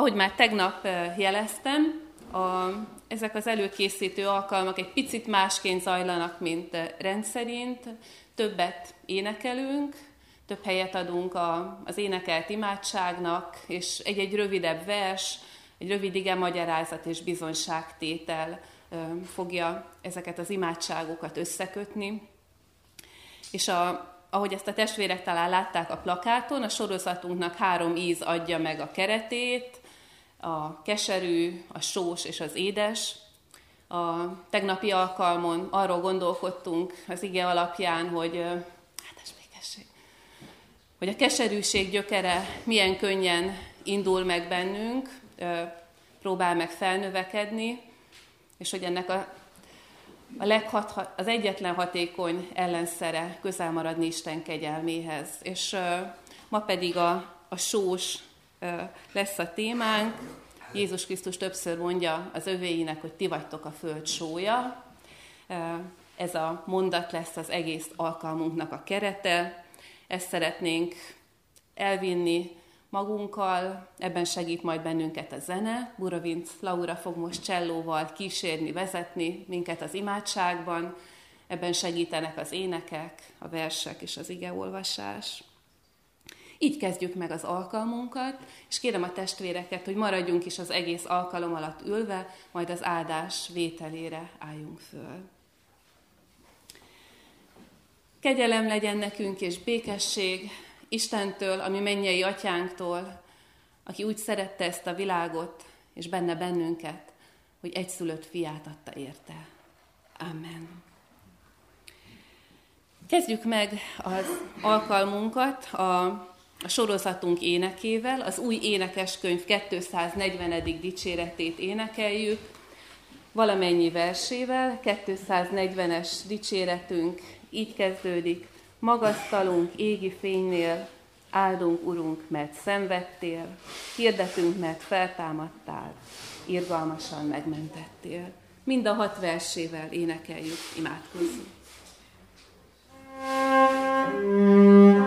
Ahogy már tegnap jeleztem, a, ezek az előkészítő alkalmak egy picit másként zajlanak, mint rendszerint. Többet énekelünk, több helyet adunk a, az énekelt imádságnak, és egy-egy rövidebb vers, egy rövid ige magyarázat és bizonyságtétel fogja ezeket az imádságokat összekötni. És a, ahogy ezt a testvérek talán látták a plakáton, a sorozatunknak három íz adja meg a keretét, a keserű, a sós és az édes. A tegnapi alkalmon arról gondolkodtunk az ige alapján, hogy hát ez békesség, hogy a keserűség gyökere milyen könnyen indul meg bennünk, próbál meg felnövekedni, és hogy ennek a, a leghat, az egyetlen hatékony ellenszere közel maradni Isten kegyelméhez. És ma pedig a, a sós lesz a témánk. Jézus Krisztus többször mondja az övéinek, hogy ti vagytok a föld sója. Ez a mondat lesz az egész alkalmunknak a kerete. Ezt szeretnénk elvinni magunkkal, ebben segít majd bennünket a zene. Buravinc Laura fog most csellóval kísérni, vezetni minket az imádságban, ebben segítenek az énekek, a versek és az igeolvasás. Így kezdjük meg az alkalmunkat, és kérem a testvéreket, hogy maradjunk is az egész alkalom alatt ülve, majd az áldás vételére álljunk föl. Kegyelem legyen nekünk és békesség Istentől, ami mennyei atyánktól, aki úgy szerette ezt a világot, és benne bennünket, hogy egyszülött fiát adta érte. Amen. Kezdjük meg az alkalmunkat a a sorozatunk énekével, az új énekeskönyv 240. dicséretét énekeljük, valamennyi versével, 240-es dicséretünk így kezdődik, magasztalunk égi fénynél, áldunk, Urunk, mert szenvedtél, hirdetünk, mert feltámadtál, irgalmasan megmentettél. Mind a hat versével énekeljük, imádkozzunk. thank you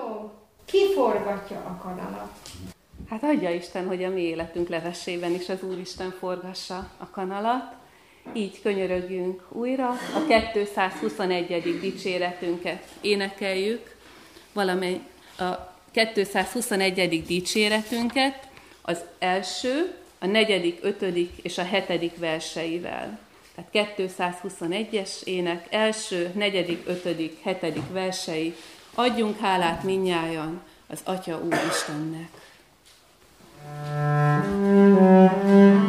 tudom, kiforgatja a kanalat. Hát adja Isten, hogy a mi életünk levesében is az Úristen forgassa a kanalat. Így könyörögjünk újra, a 221. dicséretünket énekeljük, valamely a 221. dicséretünket az első, a negyedik, ötödik és a hetedik verseivel. Tehát 221-es ének első, negyedik, ötödik, hetedik versei. Adjunk hálát minnyájan az Atya Úristennek. Isten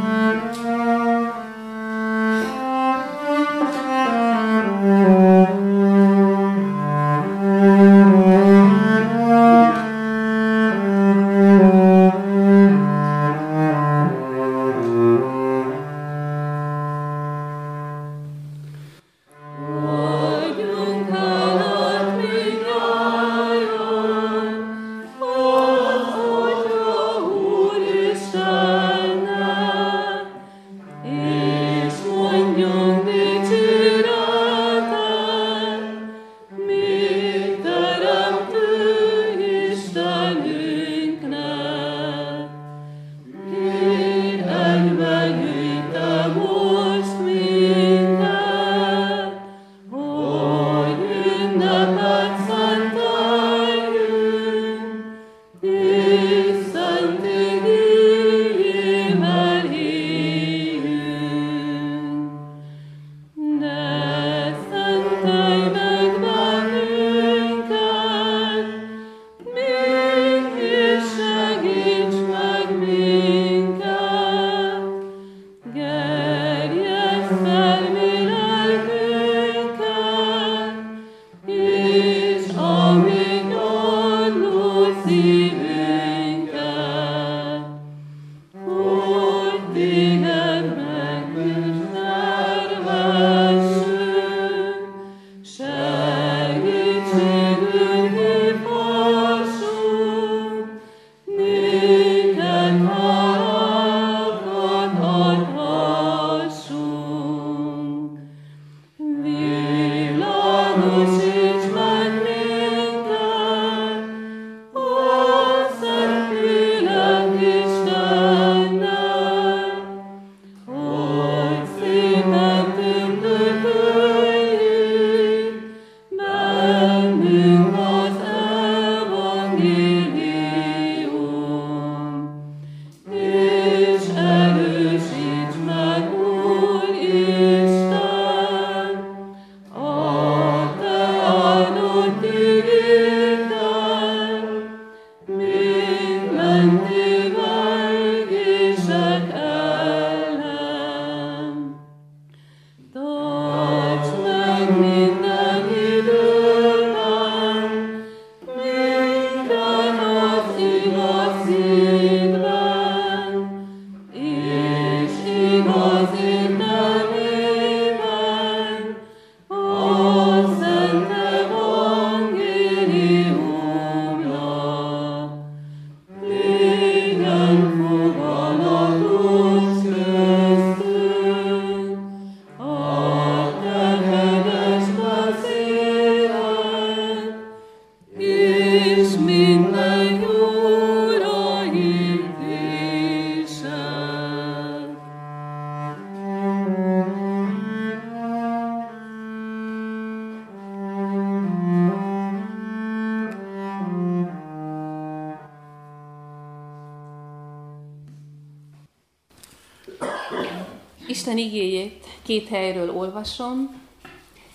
két helyről olvasom.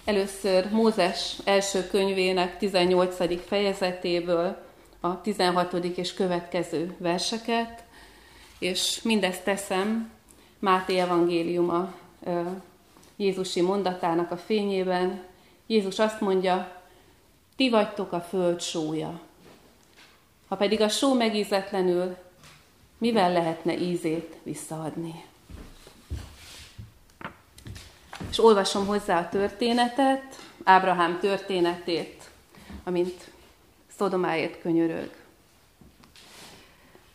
Először Mózes első könyvének 18. fejezetéből a 16. és következő verseket, és mindezt teszem Máté evangéliuma Jézusi mondatának a fényében. Jézus azt mondja, ti vagytok a föld sója. Ha pedig a só megízetlenül, mivel lehetne ízét visszaadni? És olvasom hozzá a történetet, Ábrahám történetét, amint Szodomáért könyörög.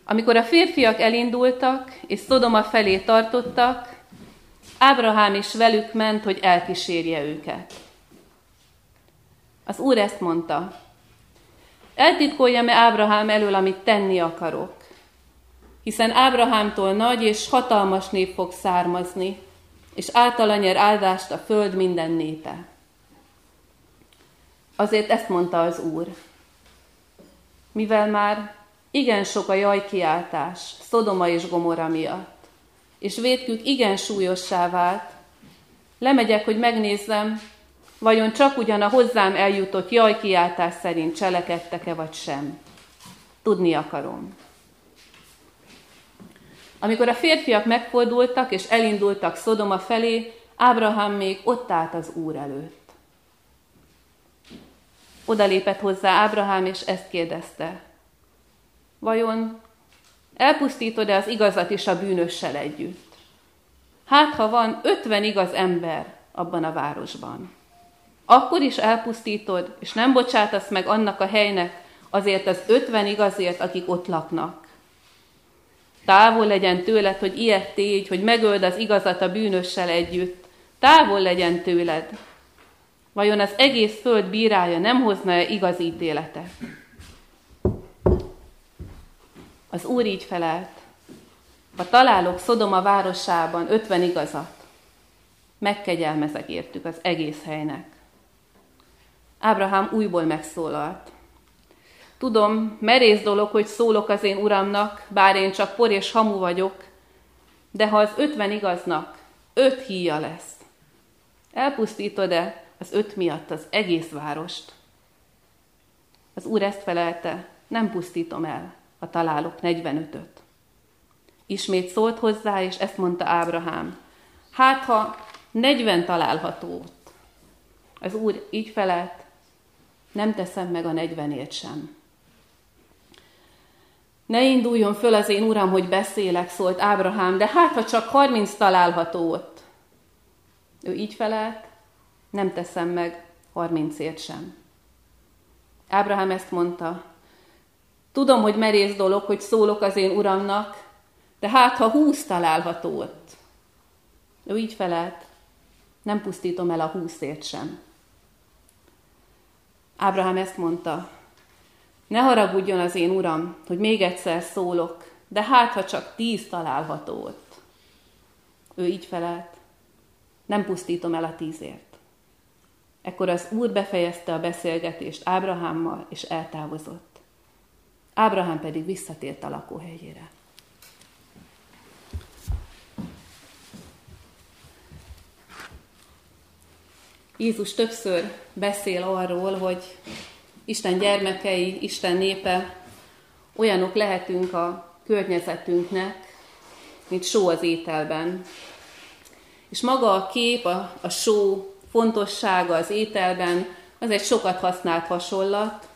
Amikor a férfiak elindultak, és Szodoma felé tartottak, Ábrahám is velük ment, hogy elkísérje őket. Az Úr ezt mondta, eltitkoljam-e Ábrahám elől, amit tenni akarok? Hiszen Ábrahámtól nagy és hatalmas nép fog származni, és általa nyer áldást a föld minden népe. Azért ezt mondta az Úr. Mivel már igen sok a jajkiáltás Szodoma és Gomora miatt, és védkük igen súlyossá vált, lemegyek, hogy megnézzem, vajon csak ugyan a hozzám eljutott jajkiáltás szerint cselekedtek-e vagy sem. Tudni akarom. Amikor a férfiak megfordultak és elindultak Szodoma felé, Ábrahám még ott állt az Úr előtt. Oda lépett hozzá Ábrahám, és ezt kérdezte. Vajon elpusztítod-e az igazat is a bűnössel együtt? Hát, ha van ötven igaz ember abban a városban, akkor is elpusztítod, és nem bocsátasz meg annak a helynek azért az ötven igazért, akik ott laknak. Távol legyen tőled, hogy ilyet tégy, hogy megöld az igazat a bűnössel együtt. Távol legyen tőled. Vajon az egész föld bírája nem hozna-e igaz ítéletet? Az Úr így felelt, ha találok Szodoma városában ötven igazat, megkegyelmezek értük az egész helynek. Ábrahám újból megszólalt. Tudom, merész dolog, hogy szólok az én uramnak, bár én csak por és hamu vagyok, de ha az ötven igaznak öt híja lesz, elpusztítod-e az öt miatt az egész várost? Az úr ezt felelte, nem pusztítom el, ha találok 45-öt. Ismét szólt hozzá, és ezt mondta Ábrahám. Hát, ha 40 található ott. Az úr így felelt, nem teszem meg a 40-ért sem. Ne induljon föl az én uram, hogy beszélek, szólt Ábrahám, de hát, ha csak 30 található ott. Ő így felelt, nem teszem meg 30ért sem. Ábrahám ezt mondta, Tudom, hogy merész dolog, hogy szólok az én uramnak, de hát, ha húsz található ott. Ő így felelt, nem pusztítom el a húszért sem. Ábrahám ezt mondta, ne haragudjon az én uram, hogy még egyszer szólok, de hát, ha csak tíz található ott. Ő így felelt, nem pusztítom el a tízért. Ekkor az úr befejezte a beszélgetést Ábrahámmal, és eltávozott. Ábrahám pedig visszatért a lakóhelyére. Jézus többször beszél arról, hogy Isten gyermekei, Isten népe, olyanok lehetünk a környezetünknek, mint só az ételben. És maga a kép, a, a só fontossága az ételben, az egy sokat használt hasonlat,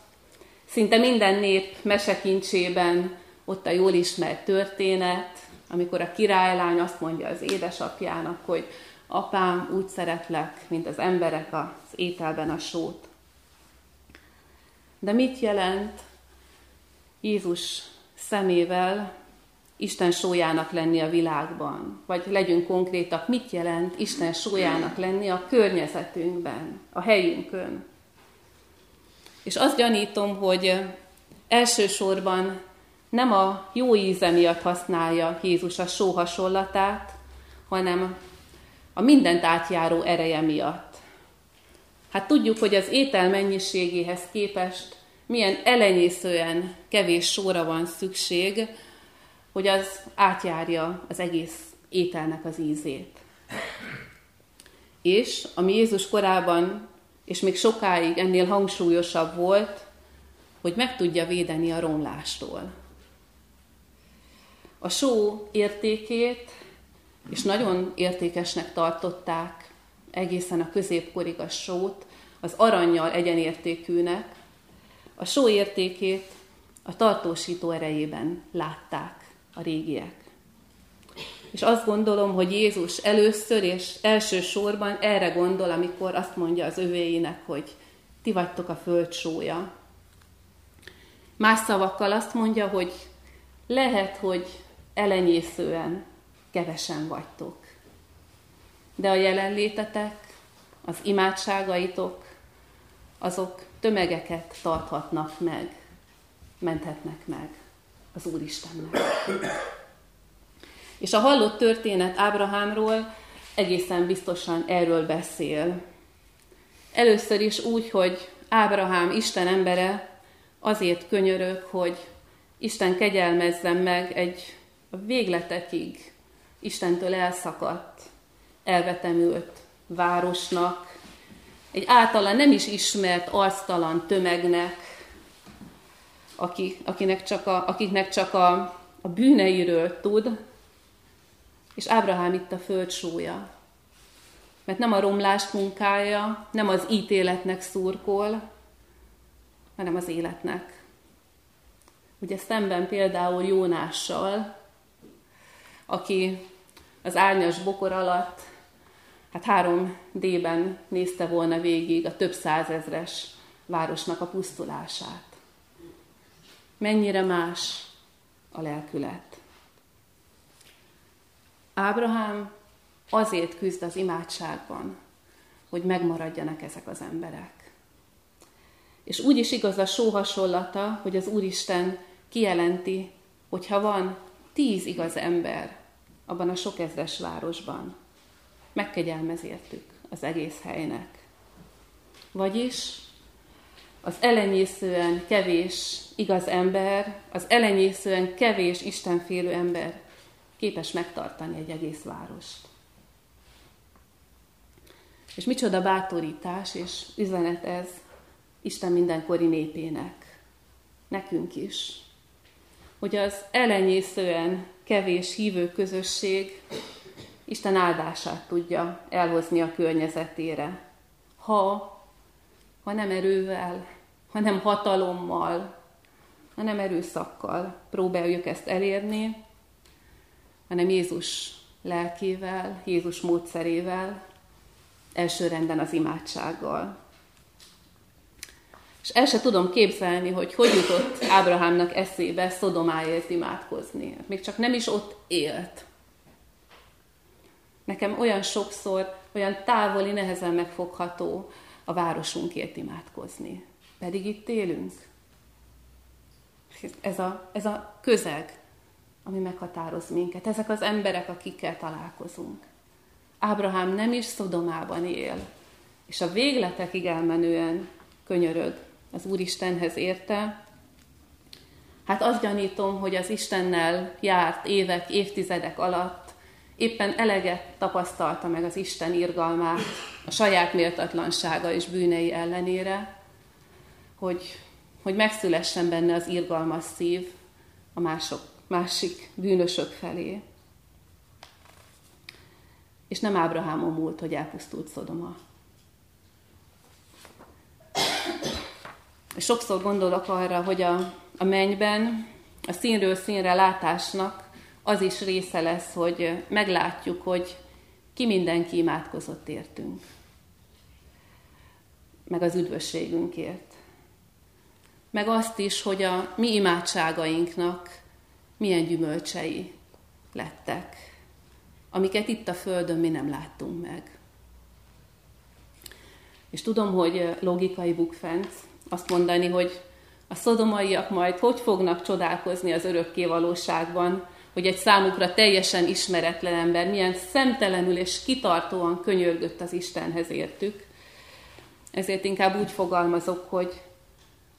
Szinte minden nép mesekincsében ott a jól ismert történet, amikor a királylány azt mondja az édesapjának, hogy apám, úgy szeretlek, mint az emberek az ételben a sót. De mit jelent Jézus szemével Isten sójának lenni a világban? Vagy legyünk konkrétak, mit jelent Isten sójának lenni a környezetünkben, a helyünkön? És azt gyanítom, hogy elsősorban nem a jó íze miatt használja Jézus a só hasonlatát, hanem a mindent átjáró ereje miatt. Hát tudjuk, hogy az étel mennyiségéhez képest milyen elenyészően kevés sóra van szükség, hogy az átjárja az egész ételnek az ízét. És ami Jézus korában és még sokáig ennél hangsúlyosabb volt, hogy meg tudja védeni a romlástól. A só értékét, és nagyon értékesnek tartották egészen a középkorig a sót az aranyjal egyenértékűnek, a só értékét a tartósító erejében látták a régiek. És azt gondolom, hogy Jézus először és elsősorban erre gondol, amikor azt mondja az övéinek, hogy ti vagytok a föld sója. Más szavakkal azt mondja, hogy lehet, hogy elenyészően kevesen vagytok. De a jelenlétetek, az imádságaitok, azok tömegeket tarthatnak meg, menthetnek meg az Úristennek. És a hallott történet Ábrahámról egészen biztosan erről beszél. Először is úgy, hogy Ábrahám Isten embere azért könyörög, hogy Isten kegyelmezzen meg egy a végletekig Istentől elszakadt, elvetemült városnak, egy általa nem is ismert arctalan tömegnek, aki, akinek csak a, akiknek csak a, a bűneiről tud, és Ábrahám itt a föld súlya. Mert nem a romlást munkája, nem az ítéletnek szurkol, hanem az életnek. Ugye szemben például Jónással, aki az árnyas bokor alatt hát három D-ben nézte volna végig a több százezres városnak a pusztulását. Mennyire más a lelkület. Ábrahám azért küzd az imádságban, hogy megmaradjanak ezek az emberek. És úgy is igaz a só hasonlata, hogy az Úristen kijelenti, hogy ha van tíz igaz ember abban a sok ezres városban, megkegyelmez az egész helynek. Vagyis az elenyészően kevés igaz ember, az elenyészően kevés istenfélő ember képes megtartani egy egész várost. És micsoda bátorítás és üzenet ez Isten mindenkori népének, nekünk is, hogy az elenyészően kevés hívő közösség Isten áldását tudja elhozni a környezetére. Ha, ha nem erővel, hanem hatalommal, hanem erőszakkal próbáljuk ezt elérni, hanem Jézus lelkével, Jézus módszerével, elsőrenden az imádsággal. És el se tudom képzelni, hogy hogy jutott Ábrahámnak eszébe Szodomáért imádkozni. Még csak nem is ott élt. Nekem olyan sokszor, olyan távoli, nehezen megfogható a városunkért imádkozni. Pedig itt élünk. Ez a, ez a közeg, ami meghatároz minket. Ezek az emberek, akikkel találkozunk. Ábrahám nem is Szodomában él, és a végletekig elmenően könyörög az Úristenhez érte. Hát azt gyanítom, hogy az Istennel járt évek, évtizedek alatt éppen eleget tapasztalta meg az Isten irgalmát a saját méltatlansága és bűnei ellenére, hogy, hogy megszülessen benne az irgalmas szív a mások, másik bűnösök felé. És nem Ábrahámon múlt, hogy elpusztult Szodoma. Sokszor gondolok arra, hogy a, a mennyben a színről színre látásnak az is része lesz, hogy meglátjuk, hogy ki mindenki imádkozott értünk. Meg az üdvösségünkért. Meg azt is, hogy a mi imádságainknak milyen gyümölcsei lettek, amiket itt a Földön mi nem láttunk meg. És tudom, hogy logikai bukfenc azt mondani, hogy a szodomaiak majd hogy fognak csodálkozni az örökké valóságban, hogy egy számukra teljesen ismeretlen ember milyen szemtelenül és kitartóan könyörgött az Istenhez értük. Ezért inkább úgy fogalmazok, hogy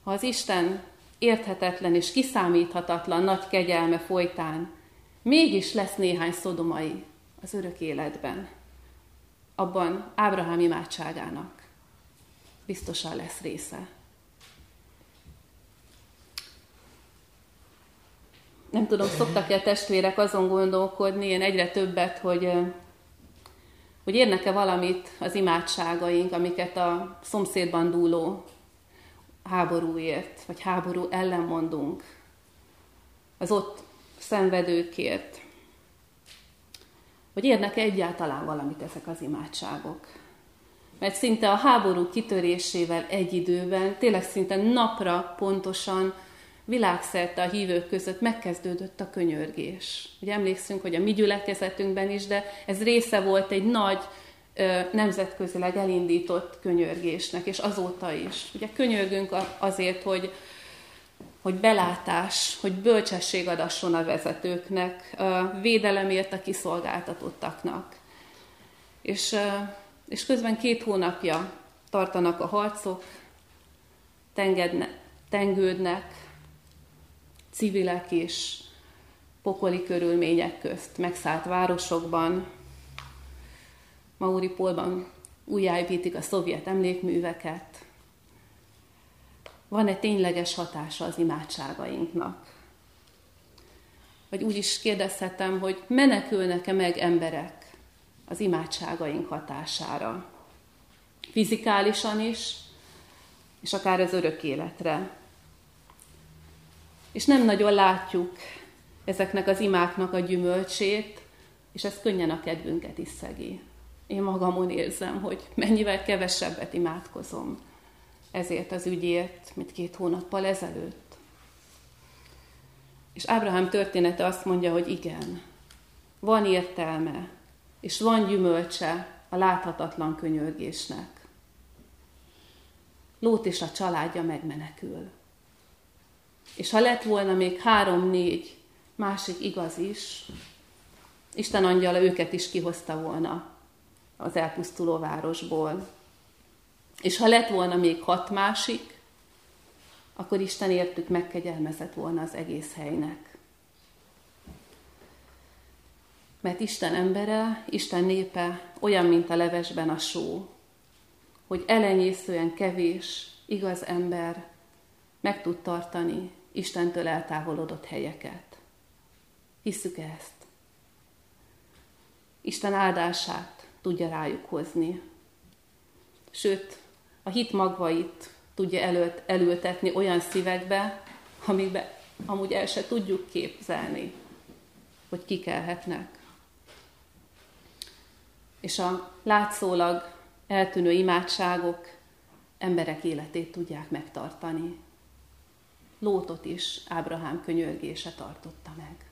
ha az Isten érthetetlen és kiszámíthatatlan nagy kegyelme folytán mégis lesz néhány szodomai az örök életben, abban Ábrahám imádságának biztosan lesz része. Nem tudom, szoktak-e testvérek azon gondolkodni, én egyre többet, hogy, hogy érnek-e valamit az imádságaink, amiket a szomszédban dúló háborúért, vagy háború ellen mondunk, az ott szenvedőkért, hogy érnek -e egyáltalán valamit ezek az imádságok. Mert szinte a háború kitörésével egy időben, tényleg szinte napra pontosan világszerte a hívők között megkezdődött a könyörgés. Ugye emlékszünk, hogy a mi gyülekezetünkben is, de ez része volt egy nagy nemzetközileg elindított könyörgésnek, és azóta is. Ugye könyörgünk azért, hogy, hogy belátás, hogy bölcsesség adasson a vezetőknek, védelemért a kiszolgáltatottaknak. És, és közben két hónapja tartanak a harcok, tengedne, tengődnek, civilek és pokoli körülmények közt, megszállt városokban, Mauripolban újjáépítik a szovjet emlékműveket. Van-e tényleges hatása az imádságainknak? Vagy úgy is kérdezhetem, hogy menekülnek-e meg emberek az imádságaink hatására? Fizikálisan is, és akár az örök életre. És nem nagyon látjuk ezeknek az imáknak a gyümölcsét, és ez könnyen a kedvünket is szegi én magamon érzem, hogy mennyivel kevesebbet imádkozom ezért az ügyért, mint két hónappal ezelőtt. És Ábrahám története azt mondja, hogy igen, van értelme, és van gyümölcse a láthatatlan könyörgésnek. Lót és a családja megmenekül. És ha lett volna még három-négy másik igaz is, Isten angyala őket is kihozta volna az elpusztuló városból. És ha lett volna még hat másik, akkor Isten értük megkegyelmezett volna az egész helynek. Mert Isten embere, Isten népe olyan, mint a levesben a só, hogy elenyészően kevés, igaz ember meg tud tartani Istentől eltávolodott helyeket. Hisszük ezt? Isten áldását tudja rájuk hozni. Sőt, a hit magvait tudja előtt, elültetni olyan szívekbe, amikbe amúgy el se tudjuk képzelni, hogy kikelhetnek. És a látszólag eltűnő imádságok emberek életét tudják megtartani. Lótot is Ábrahám könyörgése tartotta meg.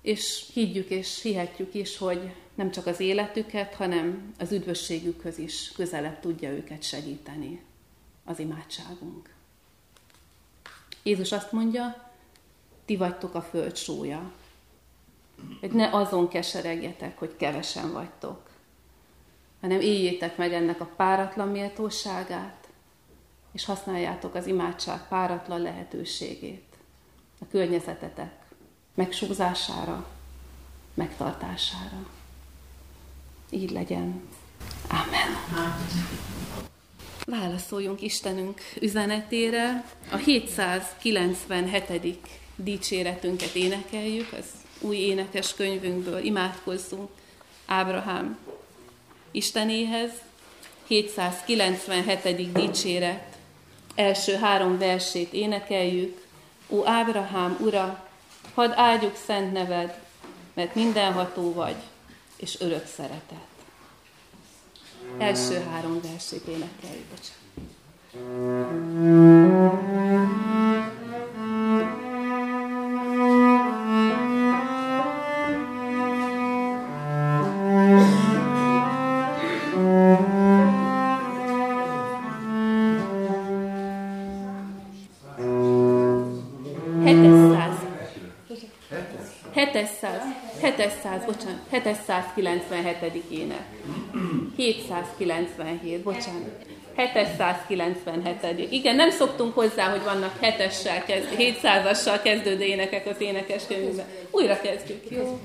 És higgyük és hihetjük is, hogy nem csak az életüket, hanem az üdvösségükhöz is közelebb tudja őket segíteni az imádságunk. Jézus azt mondja, ti vagytok a föld sója. Hogy ne azon keseregjetek, hogy kevesen vagytok, hanem éljétek meg ennek a páratlan méltóságát, és használjátok az imádság páratlan lehetőségét a környezetetek megsúzására, megtartására. Így legyen. Amen. Válaszoljunk Istenünk üzenetére. A 797. dicséretünket énekeljük, az új énekes könyvünkből imádkozzunk Ábrahám Istenéhez. 797. dicséret első három versét énekeljük. Ó Ábrahám, Ura, hadd áldjuk szent neved, mert mindenható vagy, és örök szeretet. Első három versét énekeljük, bocsánat. Bocsánat, 797. ének. 797, bocsánat. 797. Igen, nem szoktunk hozzá, hogy vannak 7-essel, 700-assal kezdődő énekek az énekeskönyvben. Újra kezdjük, jó?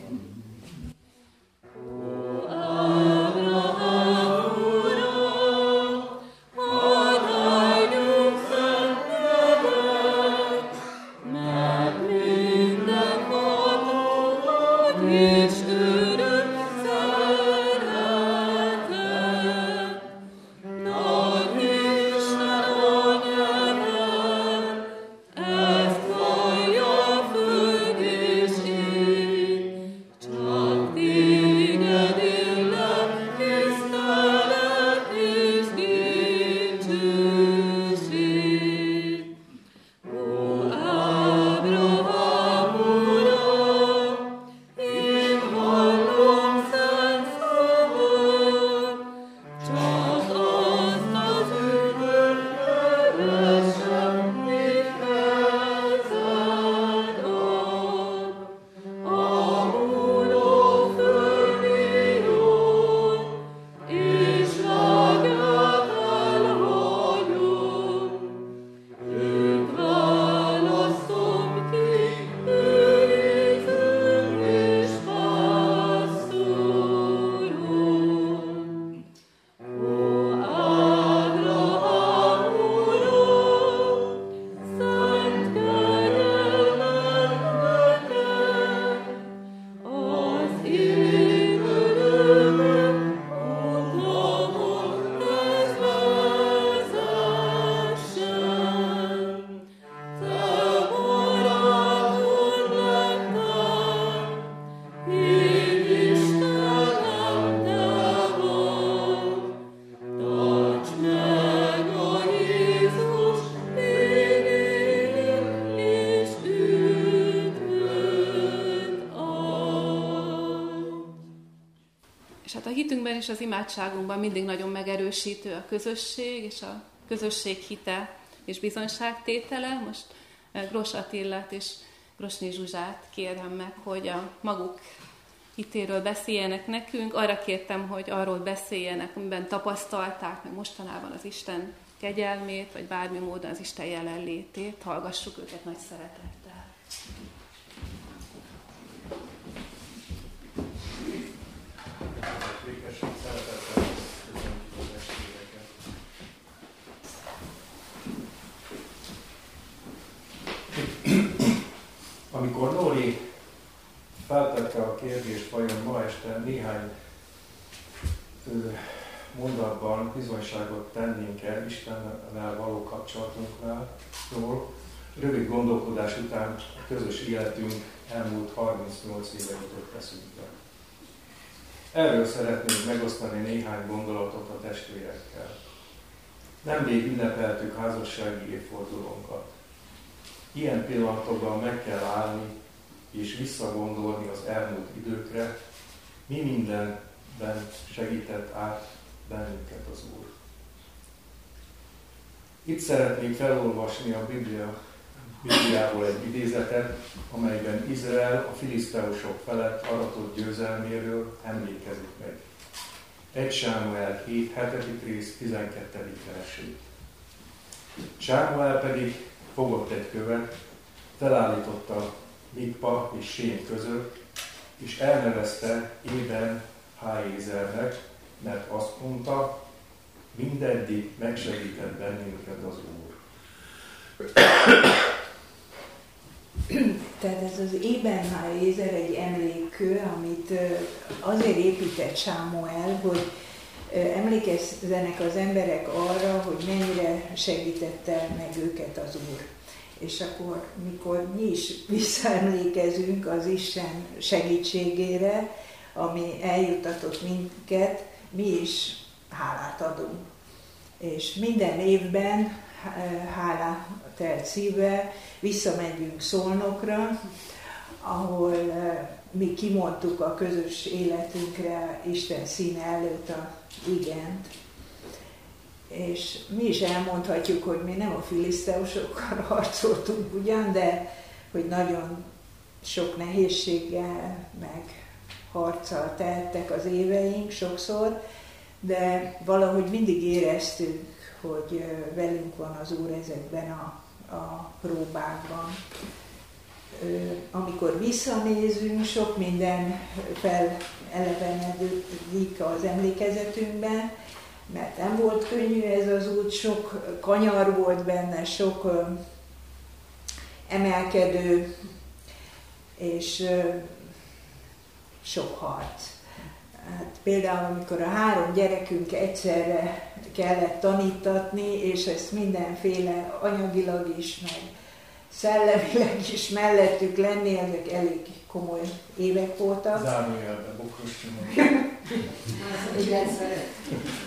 És az imádságunkban mindig nagyon megerősítő a közösség, és a közösség hite és bizonyságtétele. Most Gros Attillát és Grosnyi Zsuzsát kérem meg, hogy a maguk hitéről beszéljenek nekünk. Arra kértem, hogy arról beszéljenek, amiben tapasztalták, meg mostanában az Isten kegyelmét, vagy bármi módon az Isten jelenlétét. Hallgassuk őket nagy szeretettel. Amikor Nóri feltette a kérdést, vajon ma este néhány mondatban bizonyságot tennénk-e Istennel való kapcsolatunknál, rövid gondolkodás után a közös életünk elmúlt 38 éve jutott eszünkbe. Erről szeretnénk megosztani néhány gondolatot a testvérekkel. Nemrég ünnepeltük házassági évfordulónkat. Ilyen pillanatokban meg kell állni és visszagondolni az elmúlt időkre, mi mindenben segített át bennünket az Úr. Itt szeretnék felolvasni a Biblia, Bibliából egy idézetet, amelyben Izrael a filiszteusok felett aratott győzelméről emlékezik meg. 1 Sámuel 7. 7. rész 12. versét. Sámuel pedig fogott egy követ, felállította Mikpa és Sén között, és elnevezte Éden Háézernek, mert azt mondta, mindeddig megsegített bennünket az Úr. Tehát ez az Ébenháézer egy emlékkő, amit azért épített Sámuel, hogy emlékezzenek az emberek arra, hogy mennyire segítette meg őket az Úr. És akkor, mikor mi is visszaemlékezünk az Isten segítségére, ami eljutatott minket, mi is hálát adunk. És minden évben hála telt szívvel visszamegyünk Szolnokra, ahol mi kimondtuk a közös életünkre Isten színe előtt a igent. És mi is elmondhatjuk, hogy mi nem a filiszteusokkal harcoltunk ugyan, de hogy nagyon sok nehézséggel, meg harccal teltek az éveink sokszor, de valahogy mindig éreztük, hogy velünk van az Úr ezekben a, a próbákban. Amikor visszanézünk, sok minden felelevenedik az emlékezetünkben, mert nem volt könnyű ez az út, sok kanyar volt benne, sok emelkedő, és sok harc. Hát például, amikor a három gyerekünk egyszerre kellett tanítatni, és ezt mindenféle anyagilag is, meg szellemileg is mellettük lenni, ezek elég komoly évek voltak. Zárójelben, Bokros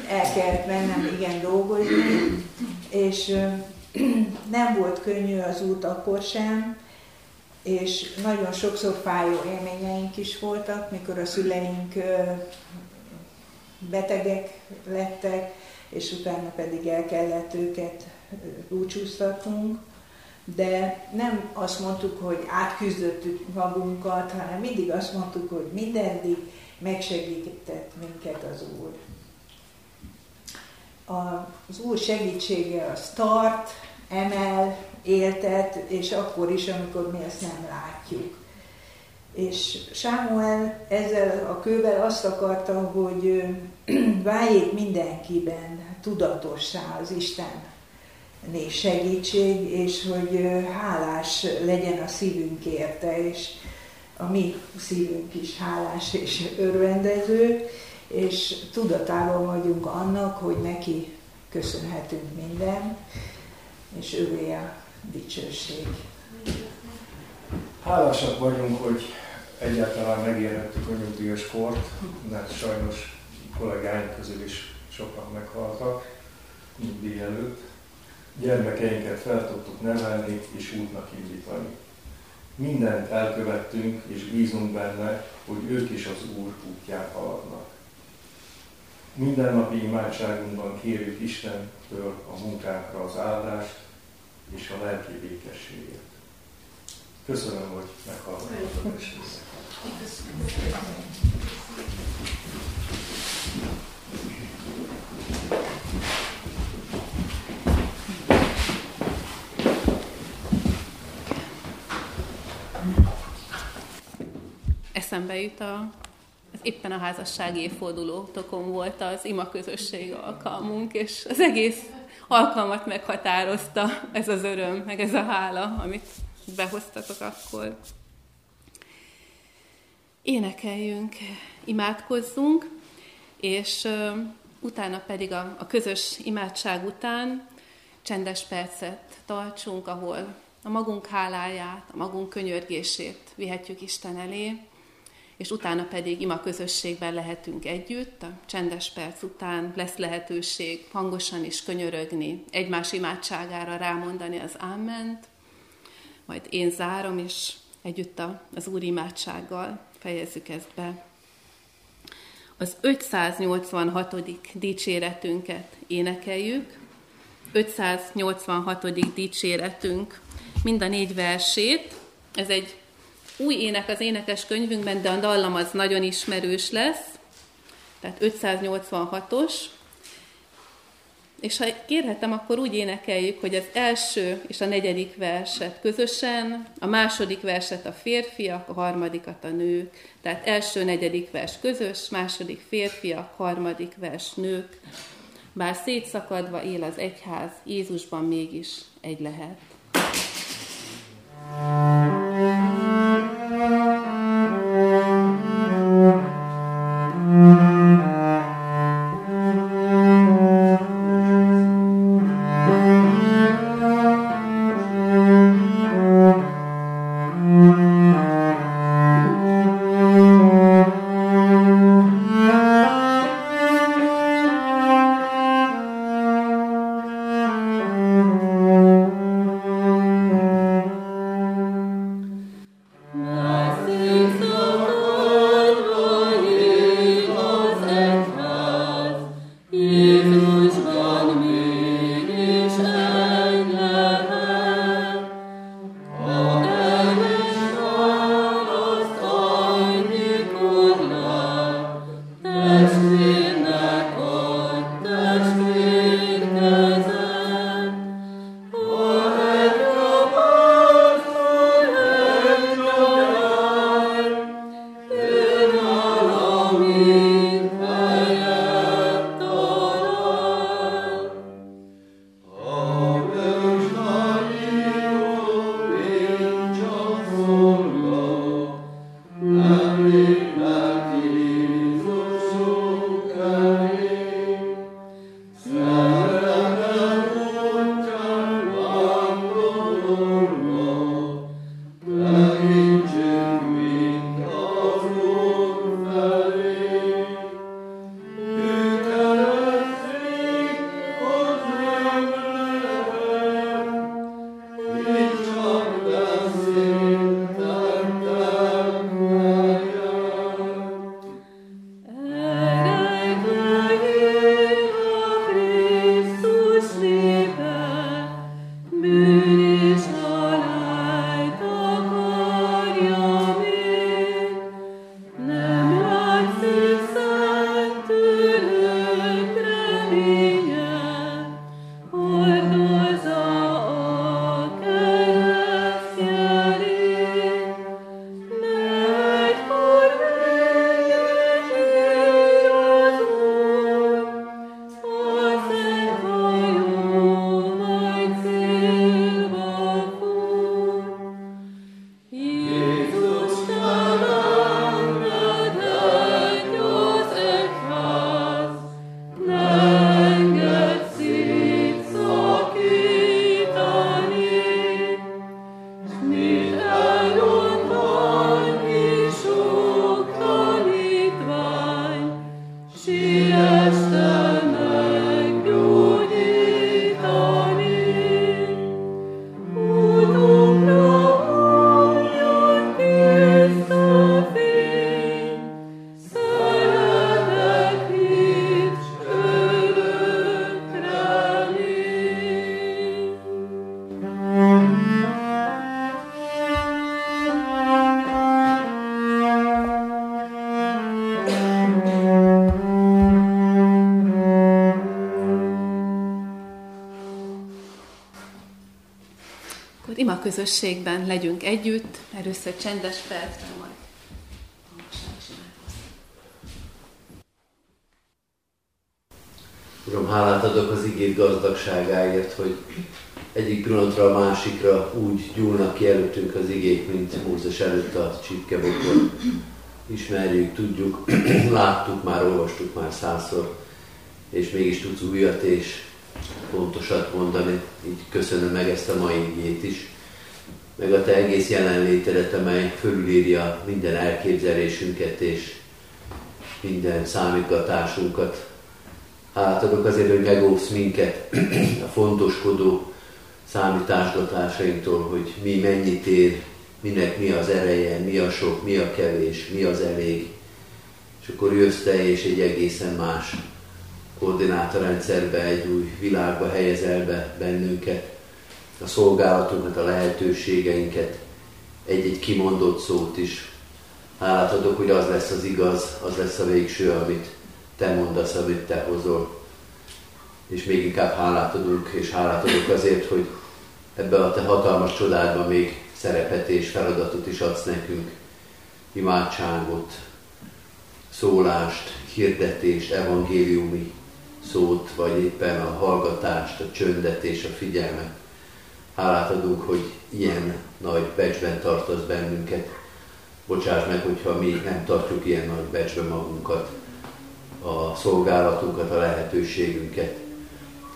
El kellett mennem igen dolgozni, és nem volt könnyű az út akkor sem, és nagyon sokszor fájó élményeink is voltak, mikor a szüleink betegek lettek, és utána pedig el kellett őket búcsúztatnunk, de nem azt mondtuk, hogy átküzdöttük magunkat, hanem mindig azt mondtuk, hogy mindeddig megsegített minket az Úr. Az Úr segítsége az tart, emel, éltet, és akkor is, amikor mi ezt nem látjuk. És Sámuel ezzel a kővel azt akarta, hogy váljék mindenkiben tudatossá az Isten segítség, és hogy hálás legyen a szívünk érte, és a mi szívünk is hálás és örvendező, és tudatában vagyunk annak, hogy neki köszönhetünk minden, és ővé a dicsőség. Hálásak vagyunk, hogy egyáltalán megérhettük a nyugdíjas kort, mert sajnos kollégáink közül is sokan meghaltak nyugdíj előtt. Gyermekeinket fel tudtuk nevelni és útnak indítani. Mindent elkövettünk és bízunk benne, hogy ők is az Úr útján haladnak. Mindennapi imádságunkban kérjük Istentől a munkánkra az áldást és a lelki békességet. Köszönöm, hogy meghallgattad a Eszembe jut a ez éppen a házassági évfordulótokon volt az ima közösség alkalmunk, és az egész alkalmat meghatározta ez az öröm, meg ez a hála, amit behoztatok akkor. Énekeljünk, imádkozzunk, és utána pedig a, a közös imádság után csendes percet tartsunk, ahol a magunk háláját, a magunk könyörgését vihetjük Isten elé, és utána pedig ima közösségben lehetünk együtt, a csendes perc után lesz lehetőség hangosan is könyörögni, egymás imádságára rámondani az áment, majd én zárom, és együtt az Úr imádsággal fejezzük ezt be. Az 586. dicséretünket énekeljük, 586. dicséretünk mind a négy versét, ez egy új ének az énekes könyvünkben, de a dallam az nagyon ismerős lesz, tehát 586-os, és ha kérhetem, akkor úgy énekeljük, hogy az első és a negyedik verset közösen, a második verset a férfiak, a harmadikat a nők. Tehát első, negyedik vers közös, második férfiak, harmadik vers nők. Bár szétszakadva él az egyház, Jézusban mégis egy lehet. Közösségben legyünk együtt, először csendes percben, majd Uram, hálát adok az igét gazdagságáért, hogy egyik pillanatra a másikra úgy gyúlnak ki előttünk az igék, mint Mózes előtt a csipkebokor. Ismerjük, tudjuk, láttuk már, olvastuk már százszor, és mégis tudsz újat és pontosat mondani. Így köszönöm meg ezt a mai igét is, meg a Te egész jelenlétedet, amely fölülírja minden elképzelésünket és minden számítgatásunkat. Hát adok azért, hogy megóvsz minket a fontoskodó számításgatásainktól, hogy mi mennyit ér, minek mi az ereje, mi a sok, mi a kevés, mi az elég. És akkor jössz te, és egy egészen más koordinátorrendszerbe, egy új világba helyezel be bennünket, a szolgálatunkat, a lehetőségeinket, egy-egy kimondott szót is. Hálát adok, hogy az lesz az igaz, az lesz a végső, amit te mondasz, amit te hozol. És még inkább hálát adunk, és hálát adok azért, hogy ebbe a te hatalmas csodádban még szerepet és feladatot is adsz nekünk. Imádságot, szólást, hirdetést, evangéliumi szót, vagy éppen a hallgatást, a csöndet és a figyelmet. Hálát adunk, hogy ilyen nagy becsben tartasz bennünket. Bocsáss meg, hogyha mi nem tartjuk ilyen nagy becsben magunkat, a szolgálatunkat, a lehetőségünket.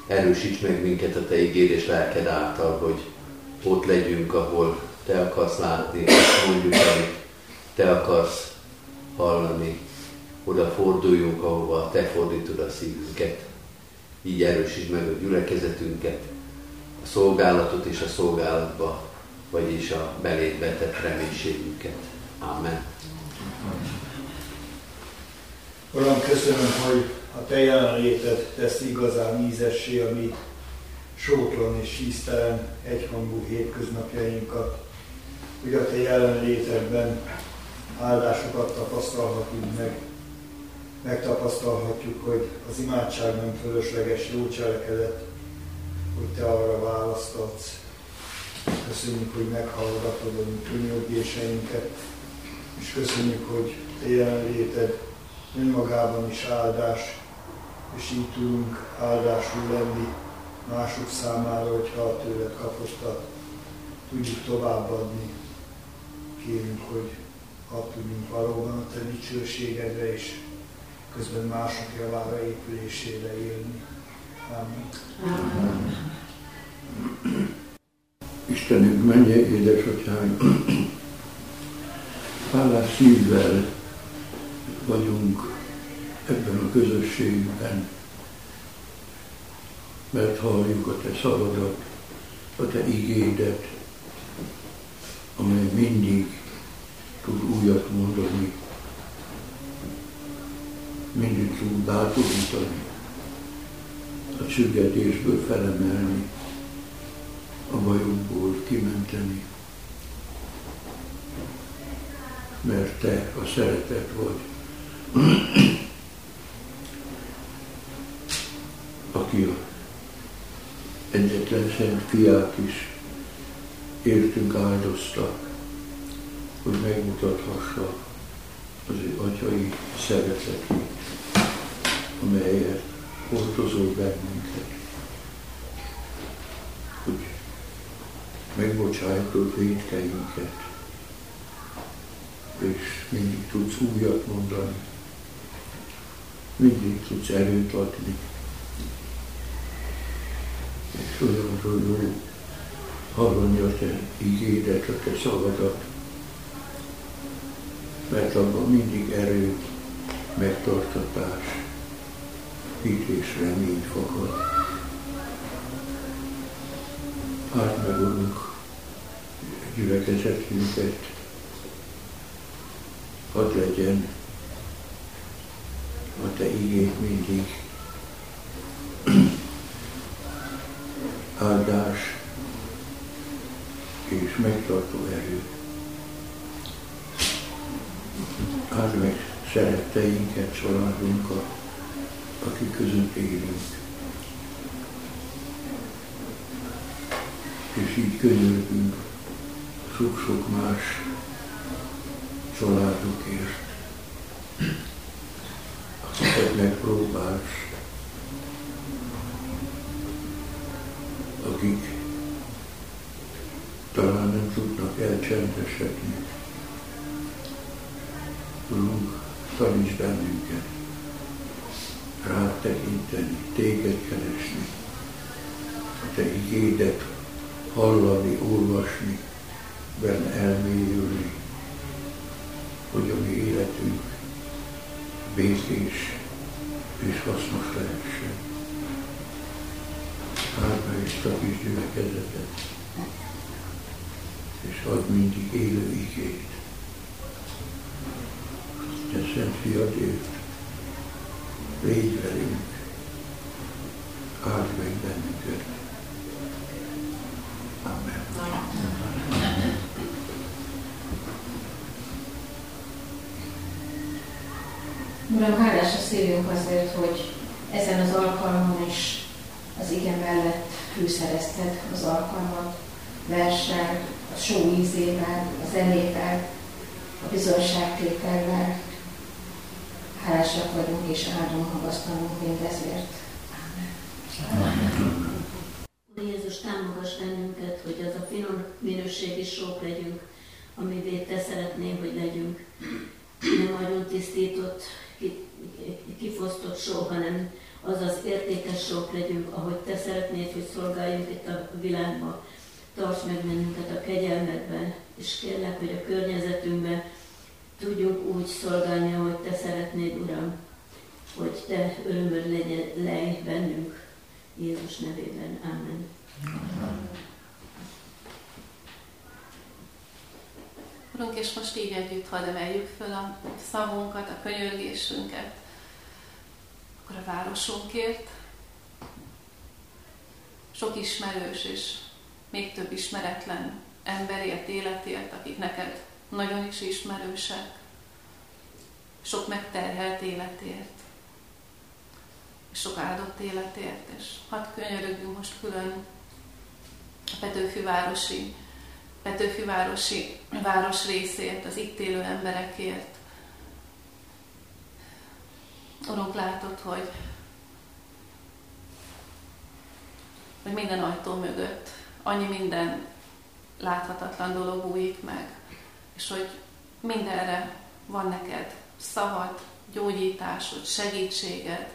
Erősíts meg minket a Te ígér és lelked által, hogy ott legyünk, ahol Te akarsz látni, mondjuk, amit Te akarsz hallani. Oda forduljunk, ahova Te fordítod a szívünket. Így erősítsd meg a gyülekezetünket, szolgálatot és a szolgálatba, vagyis a belét vetett reménységünket. Amen. Uram, köszönöm, hogy a Te jelenléted tesz igazán ízessé a sótlan és íztelen egyhangú hétköznapjainkat, hogy a Te jelenlétedben áldásokat tapasztalhatunk meg. Megtapasztalhatjuk, hogy az imádság nem fölösleges jó cselekedet, hogy Te arra választatsz. Köszönjük, hogy meghallgatod a mi könyörgéseinket, és köszönjük, hogy Te jelenléted önmagában is áldás, és így tudunk áldásul lenni mások számára, hogyha a tőled kapottat tudjuk továbbadni. Kérünk, hogy hadd tudjunk valóban a Te dicsőségedre és közben mások javára épülésére élni. Istenünk, menje, édesatyánk, hálás szívvel vagyunk ebben a közösségben, mert halljuk a Te szavadat, a Te igédet, amely mindig tud újat mondani, mindig tud bátorítani, a csüggedésből felemelni, a bajokból kimenteni. Mert Te a szeretet vagy, aki a egyetlen szent fiát is értünk áldozta, hogy megmutathassa az ő atyai szeretetét, amelyet hordozol bennünket, hogy megbocsájtod védkeinket, és mindig tudsz újat mondani, mindig tudsz erőt adni. És olyan jó hallani a te igédet, a te szavadat, mert abban mindig erő, megtartatás, hit és remény fakad. Hát meg, Urunk, gyülekezetünket, hadd legyen a Te igét mindig áldás és megtartó erő. Áld meg szeretteinket, családunkat, akik között élünk. És így könyörgünk sok-sok más családokért, akiket megpróbálsz, akik talán nem tudnak elcsendesedni. Urunk, taníts bennünket rád tekinteni, téged keresni, a te igédet hallani, olvasni, benne elmélyülni, hogy a mi életünk békés és hasznos lehessen. Áld meg ezt a kis gyülekezetet, és add mindig élő igét. Te Szent Fiadért, légy velünk, áld meg bennünket. Amen. Uram, hálás a szívünk azért, hogy ezen az alkalmon is az igen mellett fűszerezted az alkalmat, verssel, a só ízével, a zenével, a bizonyságtétellel. Hálásak vagyunk és áldunk magasztalunk mindezért. Amen. Jézus, támogass bennünket, hogy az a finom minőségi sok legyünk, amivé Te szeretnél, hogy legyünk. Nem nagyon tisztított, kifosztott só, hanem az az értékes sok legyünk, ahogy Te szeretnéd, hogy szolgáljunk itt a világban. Tarts meg bennünket a kegyelmedben, és kérlek, hogy a környezetünkben tudjunk úgy szolgálni, ahogy Te szeretnéd, Uram, hogy Te örömöd legyen lej bennünk. Jézus nevében. Amen. Urunk, és most így együtt hadd emeljük föl a szavunkat, a könyörgésünket, akkor a városunkért. Sok ismerős és még több ismeretlen emberért, életért, akik neked nagyon is ismerősek. Sok megterhelt életért sok áldott életért, és hadd könyörögjünk most külön a Petőfűvárosi, Petőfűvárosi város részért, az itt élő emberekért. Urunk, látod, hogy, hogy minden ajtó mögött annyi minden láthatatlan dolog újik meg, és hogy mindenre van neked szavad, gyógyításod, segítséged,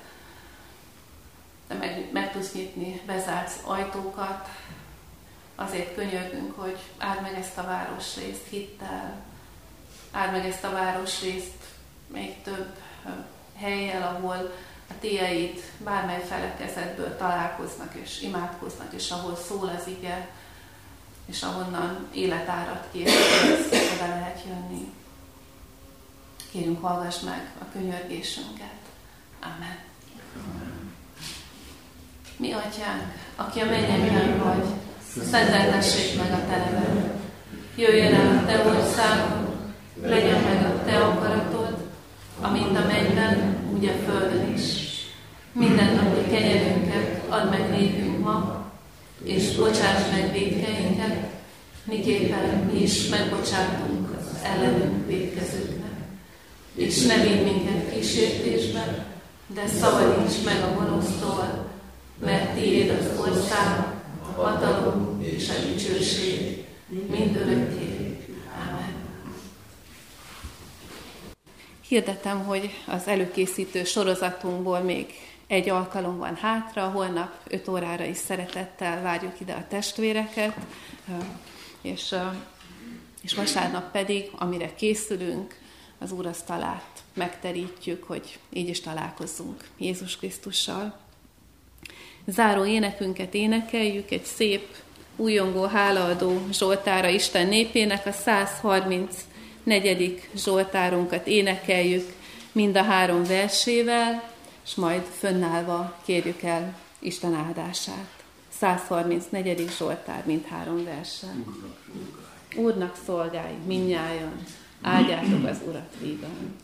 te meg, meg tudsz nyitni bezárt ajtókat, azért könyörgünk, hogy áld meg ezt a városrészt hittel, áld meg ezt a városrészt még több helyjel, ahol a tieid bármely felekezetből találkoznak és imádkoznak, és ahol szól az ige, és ahonnan életárat kér, oda lehet jönni. Kérünk, hallgass meg a könyörgésünket. Amen. Amen. Mi atyánk, aki a mennyekben vagy, szenteltessék meg a te neved. Jöjjön el a te országod, legyen meg a te akaratod, amint a mennyben, úgy a földön is. Minden napi kenyerünket add meg nékünk ma, és bocsáss meg védkeinket, miképpen mi is megbocsátunk ellenünk védkezőknek. És ne vidd minket kísértésbe, de szabadíts meg a gonosztól, mert tiéd az ország, a hatalom és a dicsőség, mind örökké. Amen. Hirdetem, hogy az előkészítő sorozatunkból még egy alkalom van hátra, holnap 5 órára is szeretettel várjuk ide a testvéreket, és, és vasárnap pedig, amire készülünk, az úrasztalát megterítjük, hogy így is találkozzunk Jézus Krisztussal záró énekünket énekeljük, egy szép, újongó, hálaadó Zsoltára Isten népének, a 134. Zsoltárunkat énekeljük mind a három versével, és majd fönnállva kérjük el Isten áldását. 134. Zsoltár, mind három versen. Úrnak szolgálj, minnyájan, áldjátok az Urat vígan.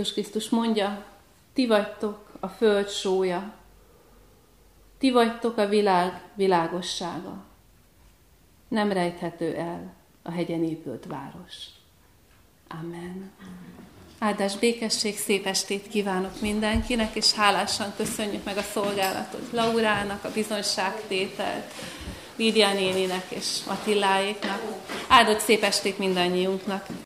Jézus Krisztus mondja, ti vagytok a föld sója, ti vagytok a világ világossága. Nem rejthető el a hegyen épült város. Amen. Áldás, békesség, szép estét kívánok mindenkinek, és hálásan köszönjük meg a szolgálatot Laurának, a bizonyságtételt, Lídia néninek és Attiláéknak. Áldott szép estét mindannyiunknak!